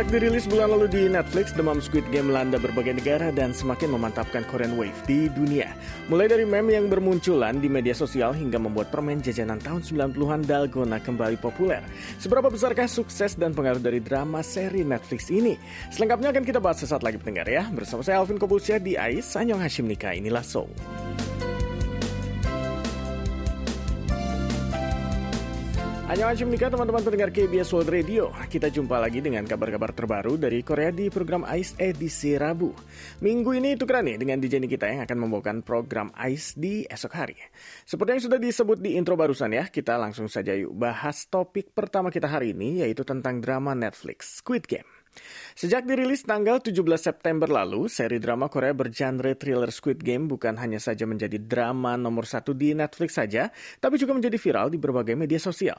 Sejak dirilis bulan lalu di Netflix, demam Squid Game melanda berbagai negara dan semakin memantapkan Korean Wave di dunia. Mulai dari meme yang bermunculan di media sosial hingga membuat permen jajanan tahun 90-an Dalgona kembali populer. Seberapa besarkah sukses dan pengaruh dari drama seri Netflix ini? Selengkapnya akan kita bahas sesaat lagi pendengar ya. Bersama saya Alvin Kobulsyah di AIS, Anyong Hashim Nika, inilah Soul. Annyeonghaseyo teman-teman pendengar KBS World Radio. Kita jumpa lagi dengan kabar-kabar terbaru dari Korea di program AIS edisi Rabu. Minggu ini itu nih dengan DJ kita yang akan membawakan program AIS di esok hari. Seperti yang sudah disebut di intro barusan ya Kita langsung saja yuk bahas topik pertama kita hari ini Yaitu tentang drama Netflix Squid Game Sejak dirilis tanggal 17 September lalu, seri drama Korea bergenre thriller Squid Game bukan hanya saja menjadi drama nomor satu di Netflix saja, tapi juga menjadi viral di berbagai media sosial.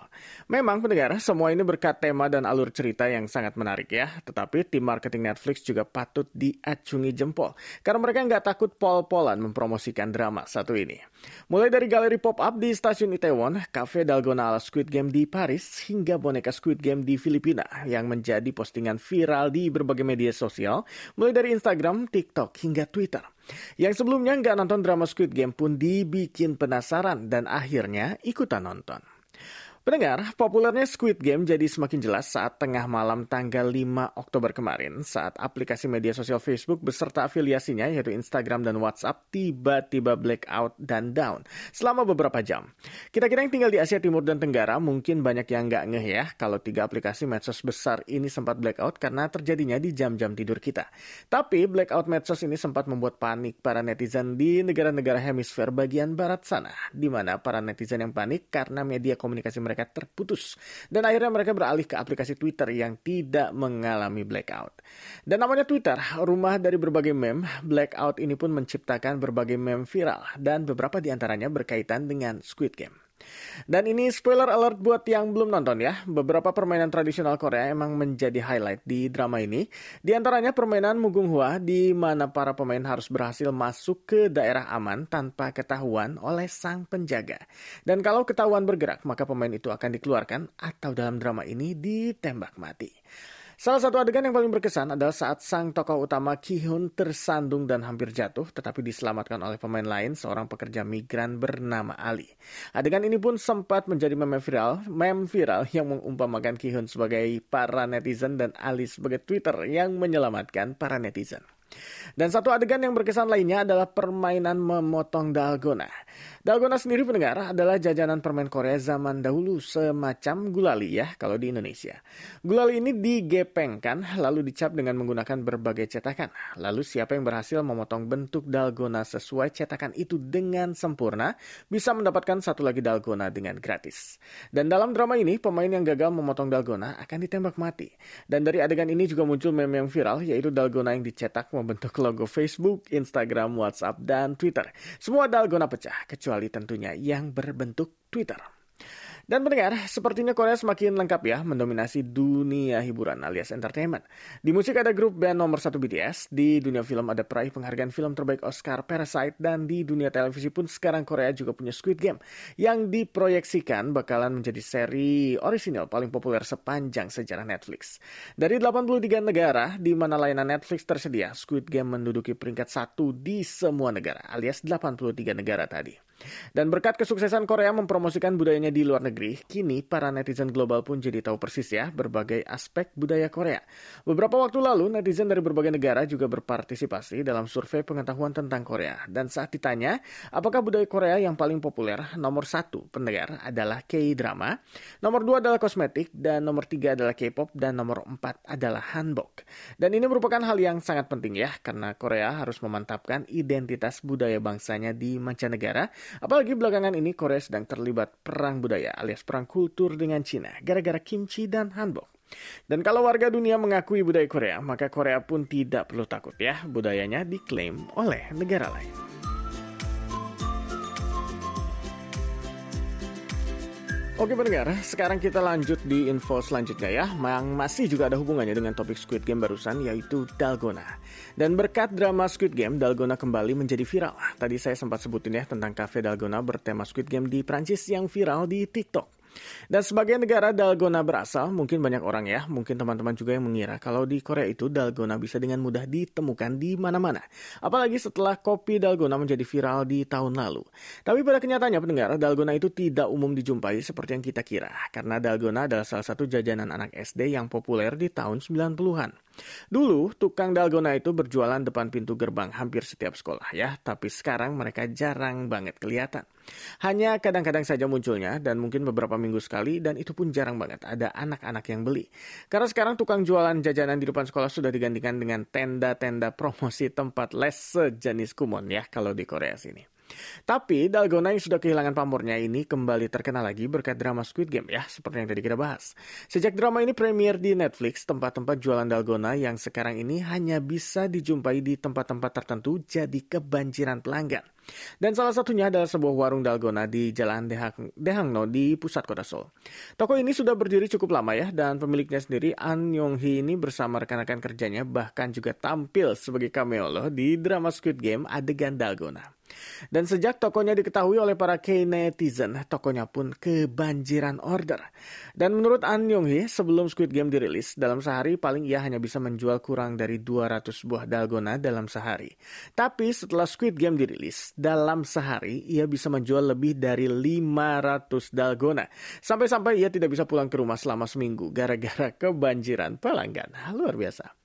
Memang pendengar, semua ini berkat tema dan alur cerita yang sangat menarik ya, tetapi tim marketing Netflix juga patut diacungi jempol, karena mereka nggak takut pol-polan mempromosikan drama satu ini. Mulai dari galeri pop-up di stasiun Itaewon, cafe Dalgona ala Squid Game di Paris, hingga boneka Squid Game di Filipina yang menjadi postingan viral di berbagai media sosial, mulai dari Instagram, TikTok, hingga Twitter. Yang sebelumnya nggak nonton drama Squid Game pun dibikin penasaran dan akhirnya ikutan nonton. Pendengar, populernya Squid Game jadi semakin jelas saat tengah malam tanggal 5 Oktober kemarin saat aplikasi media sosial Facebook beserta afiliasinya yaitu Instagram dan WhatsApp tiba-tiba blackout dan down selama beberapa jam. Kita-kira yang tinggal di Asia Timur dan Tenggara mungkin banyak yang nggak ngeh ya kalau tiga aplikasi medsos besar ini sempat blackout karena terjadinya di jam-jam tidur kita. Tapi blackout medsos ini sempat membuat panik para netizen di negara-negara hemisfer bagian barat sana, di mana para netizen yang panik karena media komunikasi mereka mereka terputus. Dan akhirnya mereka beralih ke aplikasi Twitter yang tidak mengalami blackout. Dan namanya Twitter, rumah dari berbagai meme, blackout ini pun menciptakan berbagai meme viral dan beberapa di antaranya berkaitan dengan Squid Game. Dan ini spoiler alert buat yang belum nonton ya. Beberapa permainan tradisional Korea emang menjadi highlight di drama ini. Di antaranya permainan Mugung Hwa di mana para pemain harus berhasil masuk ke daerah aman tanpa ketahuan oleh sang penjaga. Dan kalau ketahuan bergerak, maka pemain itu akan dikeluarkan atau dalam drama ini ditembak mati. Salah satu adegan yang paling berkesan adalah saat sang tokoh utama Ki-hun tersandung dan hampir jatuh, tetapi diselamatkan oleh pemain lain, seorang pekerja migran bernama Ali. Adegan ini pun sempat menjadi meme viral, meme viral yang mengumpamakan Ki-hun sebagai para netizen dan Ali sebagai Twitter yang menyelamatkan para netizen. Dan satu adegan yang berkesan lainnya adalah permainan memotong dalgona. Dalgona sendiri pendengar adalah jajanan permen Korea zaman dahulu semacam gulali ya kalau di Indonesia. Gulali ini digepengkan lalu dicap dengan menggunakan berbagai cetakan. Lalu siapa yang berhasil memotong bentuk dalgona sesuai cetakan itu dengan sempurna bisa mendapatkan satu lagi dalgona dengan gratis. Dan dalam drama ini pemain yang gagal memotong dalgona akan ditembak mati. Dan dari adegan ini juga muncul meme yang viral yaitu dalgona yang dicetak membentuk logo Facebook, Instagram, WhatsApp, dan Twitter. Semua dalgona pecah, kecuali tentunya yang berbentuk Twitter. Dan pendengar, sepertinya Korea semakin lengkap ya mendominasi dunia hiburan alias entertainment. Di musik ada grup band nomor satu BTS, di dunia film ada peraih penghargaan film terbaik Oscar Parasite, dan di dunia televisi pun sekarang Korea juga punya Squid Game yang diproyeksikan bakalan menjadi seri orisinal paling populer sepanjang sejarah Netflix. Dari 83 negara di mana layanan Netflix tersedia, Squid Game menduduki peringkat satu di semua negara alias 83 negara tadi. Dan berkat kesuksesan Korea mempromosikan budayanya di luar negeri, kini para netizen global pun jadi tahu persis ya berbagai aspek budaya Korea. Beberapa waktu lalu, netizen dari berbagai negara juga berpartisipasi dalam survei pengetahuan tentang Korea. Dan saat ditanya, apakah budaya Korea yang paling populer, nomor satu pendengar adalah K-drama, nomor dua adalah kosmetik, dan nomor tiga adalah K-pop, dan nomor empat adalah hanbok. Dan ini merupakan hal yang sangat penting ya, karena Korea harus memantapkan identitas budaya bangsanya di mancanegara Apalagi belakangan ini Korea sedang terlibat perang budaya alias perang kultur dengan Cina gara-gara kimchi dan hanbok. Dan kalau warga dunia mengakui budaya Korea, maka Korea pun tidak perlu takut ya budayanya diklaim oleh negara lain. Oke pendengar, sekarang kita lanjut di info selanjutnya ya Yang masih juga ada hubungannya dengan topik Squid Game barusan yaitu Dalgona. Dan berkat drama Squid Game, Dalgona kembali menjadi viral. Tadi saya sempat sebutin ya tentang cafe Dalgona bertema Squid Game di Prancis yang viral di TikTok Dan sebagai negara dalgona berasal, mungkin banyak orang ya, mungkin teman-teman juga yang mengira kalau di Korea itu dalgona bisa dengan mudah ditemukan di mana-mana. Apalagi setelah kopi dalgona menjadi viral di tahun lalu. Tapi pada kenyataannya pendengar, dalgona itu tidak umum dijumpai seperti yang kita kira. Karena dalgona adalah salah satu jajanan anak SD yang populer di tahun 90-an. Dulu, tukang dalgona itu berjualan depan pintu gerbang hampir setiap sekolah ya, tapi sekarang mereka jarang banget kelihatan. Hanya kadang-kadang saja munculnya dan mungkin beberapa minggu sekali dan itu pun jarang banget ada anak-anak yang beli. Karena sekarang tukang jualan jajanan di depan sekolah sudah digantikan dengan tenda-tenda promosi tempat les sejenis kumon ya kalau di Korea sini. Tapi Dalgona yang sudah kehilangan pamornya ini kembali terkenal lagi berkat drama Squid Game ya, seperti yang tadi kita bahas. Sejak drama ini premier di Netflix, tempat-tempat jualan Dalgona yang sekarang ini hanya bisa dijumpai di tempat-tempat tertentu jadi kebanjiran pelanggan. Dan salah satunya adalah sebuah warung dalgona di Jalan Dehang, Dehangno di pusat kota Seoul. Toko ini sudah berdiri cukup lama ya, dan pemiliknya sendiri An Yong Hee ini bersama rekan-rekan kerjanya bahkan juga tampil sebagai cameo loh di drama Squid Game adegan dalgona. Dan sejak tokonya diketahui oleh para K-netizen, tokonya pun kebanjiran order. Dan menurut An Yong Hee, sebelum Squid Game dirilis, dalam sehari paling ia hanya bisa menjual kurang dari 200 buah dalgona dalam sehari. Tapi setelah Squid Game dirilis, dalam sehari ia bisa menjual lebih dari 500 dalgona. Sampai-sampai ia tidak bisa pulang ke rumah selama seminggu gara-gara kebanjiran pelanggan. Luar biasa.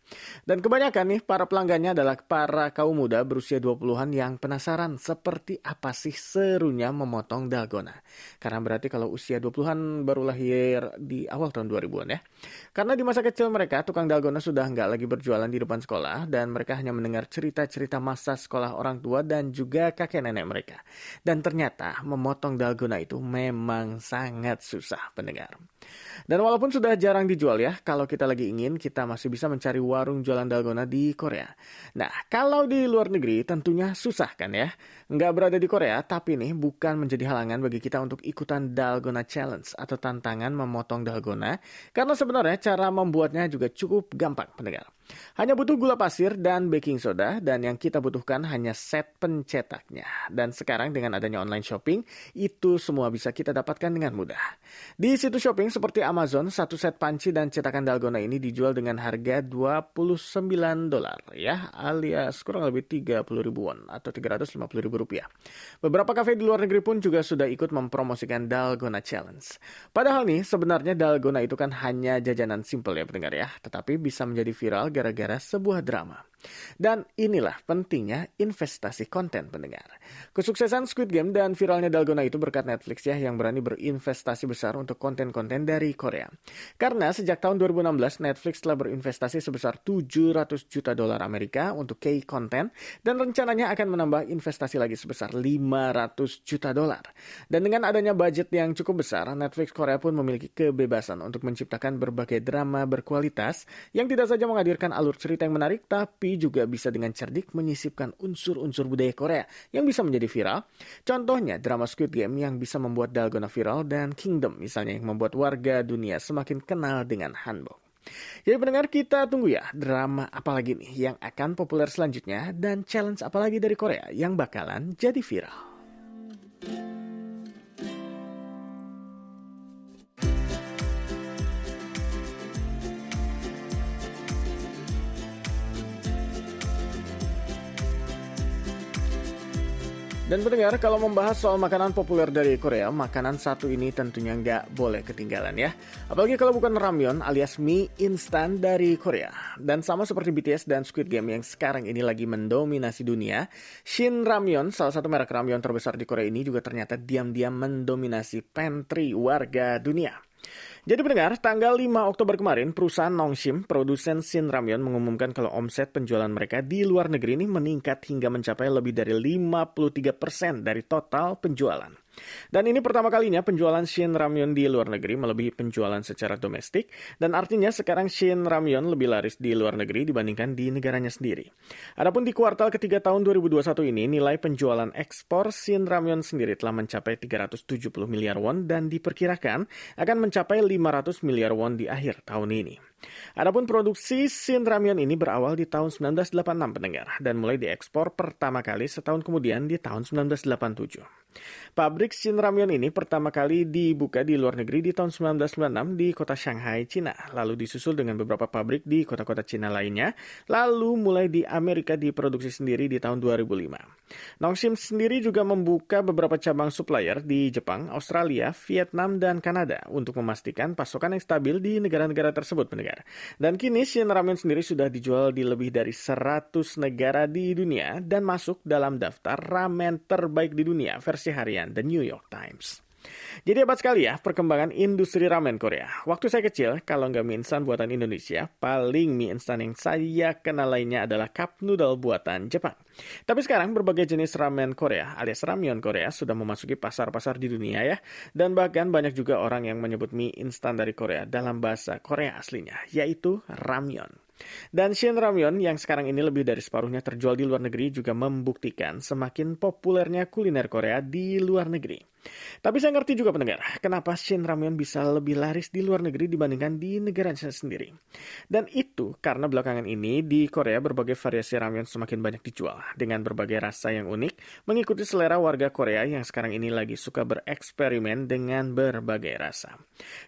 Dan kebanyakan nih para pelanggannya adalah para kaum muda berusia 20-an yang penasaran seperti apa sih serunya memotong dalgona. Karena berarti kalau usia 20-an baru lahir di awal tahun 2000-an ya. Karena di masa kecil mereka tukang dalgona sudah nggak lagi berjualan di depan sekolah dan mereka hanya mendengar cerita-cerita masa sekolah orang tua dan juga kakek nenek mereka. Dan ternyata memotong dalgona itu memang sangat susah pendengar. Dan walaupun sudah jarang dijual ya, kalau kita lagi ingin, kita masih bisa mencari warung jualan dalgona di Korea. Nah, kalau di luar negeri tentunya susah kan ya. Nggak berada di Korea, tapi nih bukan menjadi halangan bagi kita untuk ikutan Dalgona Challenge atau tantangan memotong dalgona. Karena sebenarnya cara membuatnya juga cukup gampang pendengar. Hanya butuh gula pasir dan baking soda dan yang kita butuhkan hanya set pencetaknya. Dan sekarang dengan adanya online shopping, itu semua bisa kita dapatkan dengan mudah. Di situs shopping seperti Amazon, satu set panci dan cetakan dalgona ini dijual dengan harga 29 dolar ya, alias kurang lebih 30 ribuan atau 350 ribu rupiah. Beberapa kafe di luar negeri pun juga sudah ikut mempromosikan Dalgona Challenge. Padahal nih, sebenarnya Dalgona itu kan hanya jajanan simple ya pendengar ya, tetapi bisa menjadi viral gara-gara sebuah drama. Dan inilah pentingnya investasi konten pendengar. Kesuksesan Squid Game dan viralnya Dalgona itu berkat Netflix ya yang berani berinvestasi besar untuk konten-konten dari Korea. Karena sejak tahun 2016 Netflix telah berinvestasi sebesar 700 juta dolar Amerika untuk K-konten dan rencananya akan menambah investasi lagi sebesar 500 juta dolar. Dan dengan adanya budget yang cukup besar, Netflix Korea pun memiliki kebebasan untuk menciptakan berbagai drama berkualitas yang tidak saja menghadirkan alur cerita yang menarik tapi juga bisa dengan cerdik menyisipkan unsur-unsur budaya Korea yang bisa menjadi viral. Contohnya drama Squid Game yang bisa membuat Dalgona viral dan Kingdom misalnya yang membuat warga dunia semakin kenal dengan hanbok. Jadi pendengar kita tunggu ya drama apalagi nih yang akan populer selanjutnya dan challenge apalagi dari Korea yang bakalan jadi viral. Dan pendengar, kalau membahas soal makanan populer dari Korea, makanan satu ini tentunya nggak boleh ketinggalan ya. Apalagi kalau bukan ramyeon alias mie instan dari Korea. Dan sama seperti BTS dan Squid Game yang sekarang ini lagi mendominasi dunia, Shin Ramyeon, salah satu merek ramyeon terbesar di Korea ini juga ternyata diam-diam mendominasi pantry warga dunia. Jadi pendengar, tanggal 5 Oktober kemarin, perusahaan Nongshim, produsen Shin Ramyeon mengumumkan kalau omset penjualan mereka di luar negeri ini meningkat hingga mencapai lebih dari 53% dari total penjualan. Dan ini pertama kalinya penjualan Shin Ramyeon di luar negeri melebihi penjualan secara domestik, dan artinya sekarang Shin Ramyeon lebih laris di luar negeri dibandingkan di negaranya sendiri. Adapun di kuartal ketiga tahun 2021 ini, nilai penjualan ekspor Shin Ramyeon sendiri telah mencapai 370 miliar won dan diperkirakan akan mencapai 500 miliar won di akhir tahun ini. Adapun produksi Shin Ramyeon ini berawal di tahun 1986 pendengar dan mulai diekspor pertama kali setahun kemudian di tahun 1987. Pabrik Shin Ramyeon ini pertama kali dibuka di luar negeri di tahun 1996 di kota Shanghai, Cina, lalu disusul dengan beberapa pabrik di kota-kota Cina lainnya, lalu mulai di Amerika diproduksi sendiri di tahun 2005. Nongshim sendiri juga membuka beberapa cabang supplier di Jepang, Australia, Vietnam, dan Kanada untuk memastikan pasokan yang stabil di negara-negara tersebut, pendengar. Dan kini Shin Ramyeon sendiri sudah dijual di lebih dari 100 negara di dunia dan masuk dalam daftar ramen terbaik di dunia versi harian The New York Times. Jadi hebat sekali ya perkembangan industri ramen Korea. Waktu saya kecil, kalau nggak mie instan buatan Indonesia, paling mie instan yang saya kenal lainnya adalah cup noodle buatan Jepang. Tapi sekarang berbagai jenis ramen Korea alias ramyeon Korea sudah memasuki pasar-pasar di dunia ya. Dan bahkan banyak juga orang yang menyebut mie instan dari Korea dalam bahasa Korea aslinya, yaitu ramyeon. Dan Shin Ramyeon yang sekarang ini lebih dari separuhnya terjual di luar negeri juga membuktikan semakin populernya kuliner Korea di luar negeri. Tapi saya ngerti juga pendengar, kenapa Shin Ramyeon bisa lebih laris di luar negeri dibandingkan di negara sendiri. Dan itu karena belakangan ini di Korea berbagai variasi ramyeon semakin banyak dijual dengan berbagai rasa yang unik mengikuti selera warga Korea yang sekarang ini lagi suka bereksperimen dengan berbagai rasa.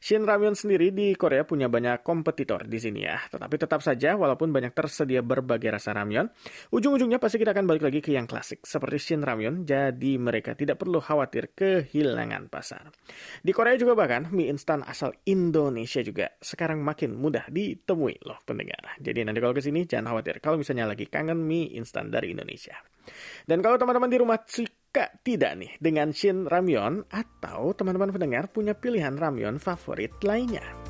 Shin Ramyeon sendiri di Korea punya banyak kompetitor di sini ya, tetapi tetap saja walaupun banyak tersedia berbagai rasa ramyeon, ujung-ujungnya pasti kita akan balik lagi ke yang klasik, seperti Shin Ramyeon, jadi mereka tidak perlu khawatir kehilangan pasar. Di Korea juga bahkan, mie instan asal Indonesia juga sekarang makin mudah ditemui loh pendengar. Jadi nanti kalau ke sini jangan khawatir kalau misalnya lagi kangen mie instan dari Indonesia. Dan kalau teman-teman di rumah suka tidak nih dengan Shin Ramyeon atau teman-teman pendengar punya pilihan ramyeon favorit lainnya.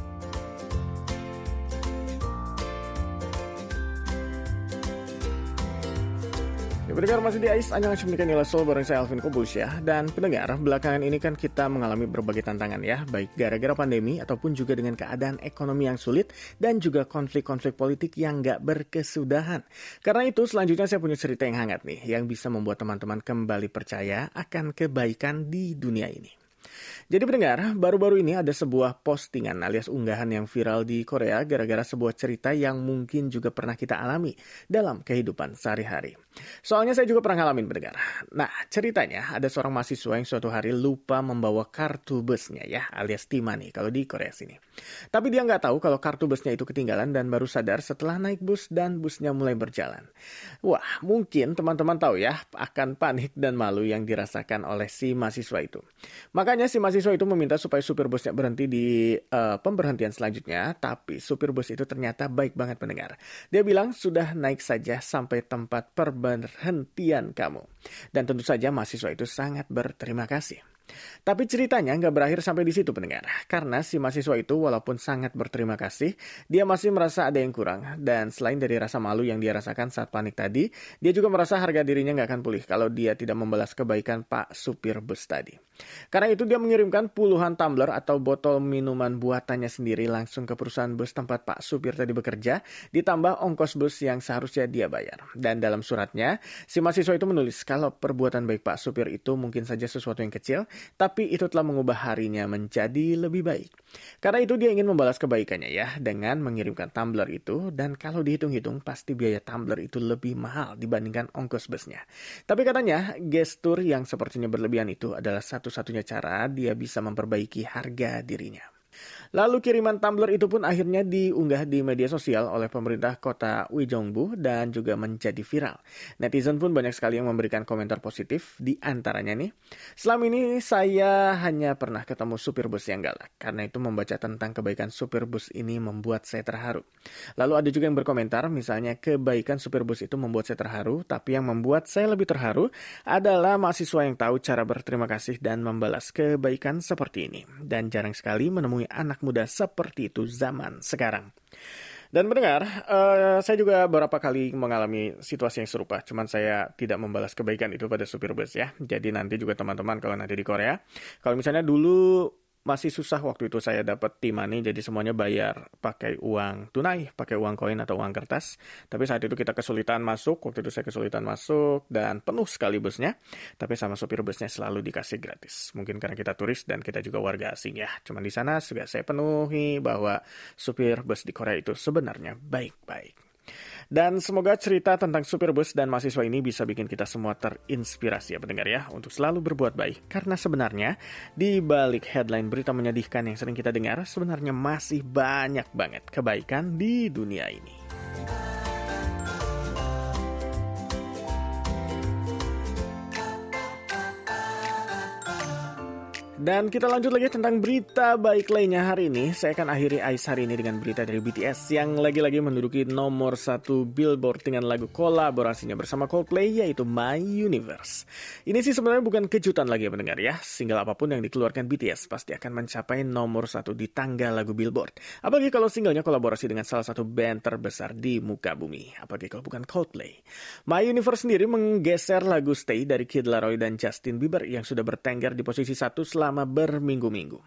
Pendengar masih di AIS, Anjang Syumnikan Nila Sol bareng saya Alvin Kobus ya. Dan pendengar, belakangan ini kan kita mengalami berbagai tantangan ya, baik gara-gara pandemi ataupun juga dengan keadaan ekonomi yang sulit dan juga konflik-konflik politik yang gak berkesudahan. Karena itu selanjutnya saya punya cerita yang hangat nih, yang bisa membuat teman-teman kembali percaya akan kebaikan di dunia ini. Jadi pendengar, baru-baru ini ada sebuah postingan alias unggahan yang viral di Korea gara-gara sebuah cerita yang mungkin juga pernah kita alami dalam kehidupan sehari-hari. Soalnya saya juga pernah ngalamin pendengar. Nah, ceritanya ada seorang mahasiswa yang suatu hari lupa membawa kartu busnya ya, alias timani kalau di Korea sini. Tapi dia nggak tahu kalau kartu busnya itu ketinggalan dan baru sadar setelah naik bus dan busnya mulai berjalan. Wah, mungkin teman-teman tahu ya akan panik dan malu yang dirasakan oleh si mahasiswa itu. Makanya si mahasiswa itu meminta supaya supir busnya berhenti di uh, pemberhentian selanjutnya, tapi supir bus itu ternyata baik banget pendengar. Dia bilang sudah naik saja sampai tempat perberhentian kamu. Dan tentu saja mahasiswa itu sangat berterima kasih. Tapi ceritanya nggak berakhir sampai di situ pendengar. Karena si mahasiswa itu walaupun sangat berterima kasih, dia masih merasa ada yang kurang. Dan selain dari rasa malu yang dia rasakan saat panik tadi, dia juga merasa harga dirinya nggak akan pulih kalau dia tidak membalas kebaikan Pak Supir Bus tadi. Karena itu dia mengirimkan puluhan tumbler atau botol minuman buatannya sendiri langsung ke perusahaan bus tempat Pak Supir tadi bekerja, ditambah ongkos bus yang seharusnya dia bayar. Dan dalam suratnya, si mahasiswa itu menulis kalau perbuatan baik Pak Supir itu mungkin saja sesuatu yang kecil, tapi itu telah mengubah harinya menjadi lebih baik. Karena itu dia ingin membalas kebaikannya ya dengan mengirimkan tumbler itu dan kalau dihitung-hitung pasti biaya tumbler itu lebih mahal dibandingkan ongkos busnya. Tapi katanya gestur yang sepertinya berlebihan itu adalah satu-satunya cara dia bisa memperbaiki harga dirinya. Lalu kiriman tumbler itu pun akhirnya diunggah di media sosial oleh pemerintah kota Uijeongbu dan juga menjadi viral. Netizen pun banyak sekali yang memberikan komentar positif di antaranya nih. Selama ini saya hanya pernah ketemu supir bus yang galak. Karena itu membaca tentang kebaikan supir bus ini membuat saya terharu. Lalu ada juga yang berkomentar misalnya kebaikan supir bus itu membuat saya terharu. Tapi yang membuat saya lebih terharu adalah mahasiswa yang tahu cara berterima kasih dan membalas kebaikan seperti ini. Dan jarang sekali menemui anak anak muda seperti itu zaman sekarang. Dan mendengar, uh, saya juga beberapa kali mengalami situasi yang serupa, cuman saya tidak membalas kebaikan itu pada supir bus ya. Jadi nanti juga teman-teman kalau nanti di Korea, kalau misalnya dulu masih susah waktu itu saya dapat T-money, jadi semuanya bayar pakai uang tunai, pakai uang koin atau uang kertas. Tapi saat itu kita kesulitan masuk, waktu itu saya kesulitan masuk dan penuh sekali busnya. Tapi sama sopir busnya selalu dikasih gratis. Mungkin karena kita turis dan kita juga warga asing ya. Cuman di sana juga saya penuhi bahwa supir bus di Korea itu sebenarnya baik-baik. Dan semoga cerita tentang supir bus dan mahasiswa ini bisa bikin kita semua terinspirasi ya pendengar ya untuk selalu berbuat baik. Karena sebenarnya di balik headline berita menyedihkan yang sering kita dengar sebenarnya masih banyak banget kebaikan di dunia ini. Dan kita lanjut lagi tentang berita baik lainnya hari ini. Saya akan akhiri Ais hari ini dengan berita dari BTS yang lagi-lagi menduduki nomor satu Billboard dengan lagu kolaborasinya bersama Coldplay yaitu My Universe. Ini sih sebenarnya bukan kejutan lagi ya pendengar ya. Single apa pun yang dikeluarkan BTS pasti akan mencapai nomor satu di tangga lagu Billboard. Apalagi kalau singlenya kolaborasi dengan salah satu band terbesar di muka bumi. Apalagi kalau bukan Coldplay. My Universe sendiri menggeser lagu Stay dari Kid Laroi dan Justin Bieber yang sudah bertengger di posisi satu selama selama berminggu-minggu.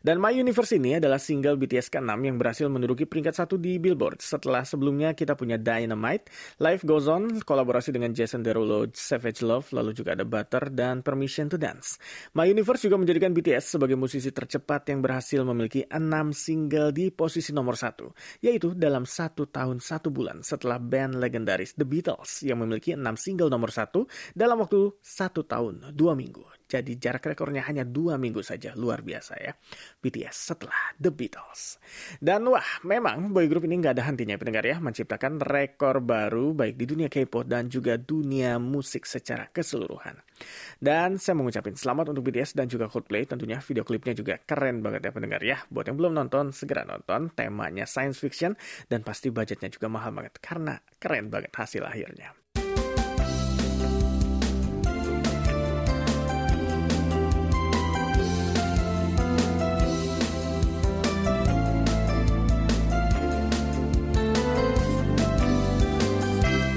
Dan My Universe ini adalah single BTS ke-6 yang berhasil menduduki peringkat satu di Billboard. Setelah sebelumnya kita punya Dynamite, Life Goes On, kolaborasi dengan Jason Derulo, Savage Love, lalu juga ada Butter, dan Permission to Dance. My Universe juga menjadikan BTS sebagai musisi tercepat yang berhasil memiliki 6 single di posisi nomor satu, yaitu dalam satu tahun satu bulan setelah band legendaris The Beatles yang memiliki 6 single nomor satu dalam waktu satu tahun dua minggu. Jadi jarak rekornya hanya dua minggu saja. Luar biasa ya. BTS setelah The Beatles. Dan wah, memang boy group ini nggak ada hentinya pendengar ya. Menciptakan rekor baru baik di dunia K-pop dan juga dunia musik secara keseluruhan. Dan saya mengucapkan selamat untuk BTS dan juga Coldplay. Tentunya video klipnya juga keren banget ya pendengar ya. Buat yang belum nonton, segera nonton. Temanya science fiction dan pasti budgetnya juga mahal banget. Karena keren banget hasil akhirnya.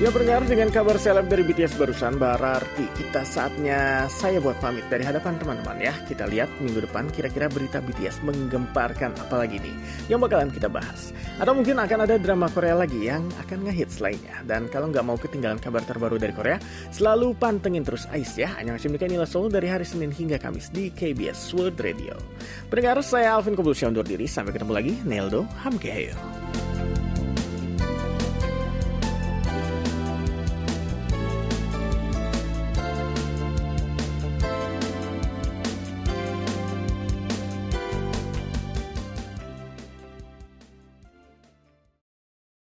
Ya pendengar dengan kabar seleb dari BTS barusan berarti kita saatnya saya buat pamit dari hadapan teman-teman ya. Kita lihat minggu depan kira-kira berita BTS menggemparkan apalagi nih yang bakalan kita bahas. Atau mungkin akan ada drama Korea lagi yang akan ngehits lainnya. Dan kalau nggak mau ketinggalan kabar terbaru dari Korea, selalu pantengin terus Ais ya. Hanya ngasih Nika Nila Soul dari hari Senin hingga Kamis di KBS World Radio. Pendengar, saya Alvin Kobulsya undur diri. Sampai ketemu lagi. Neldo Hamkeheyo.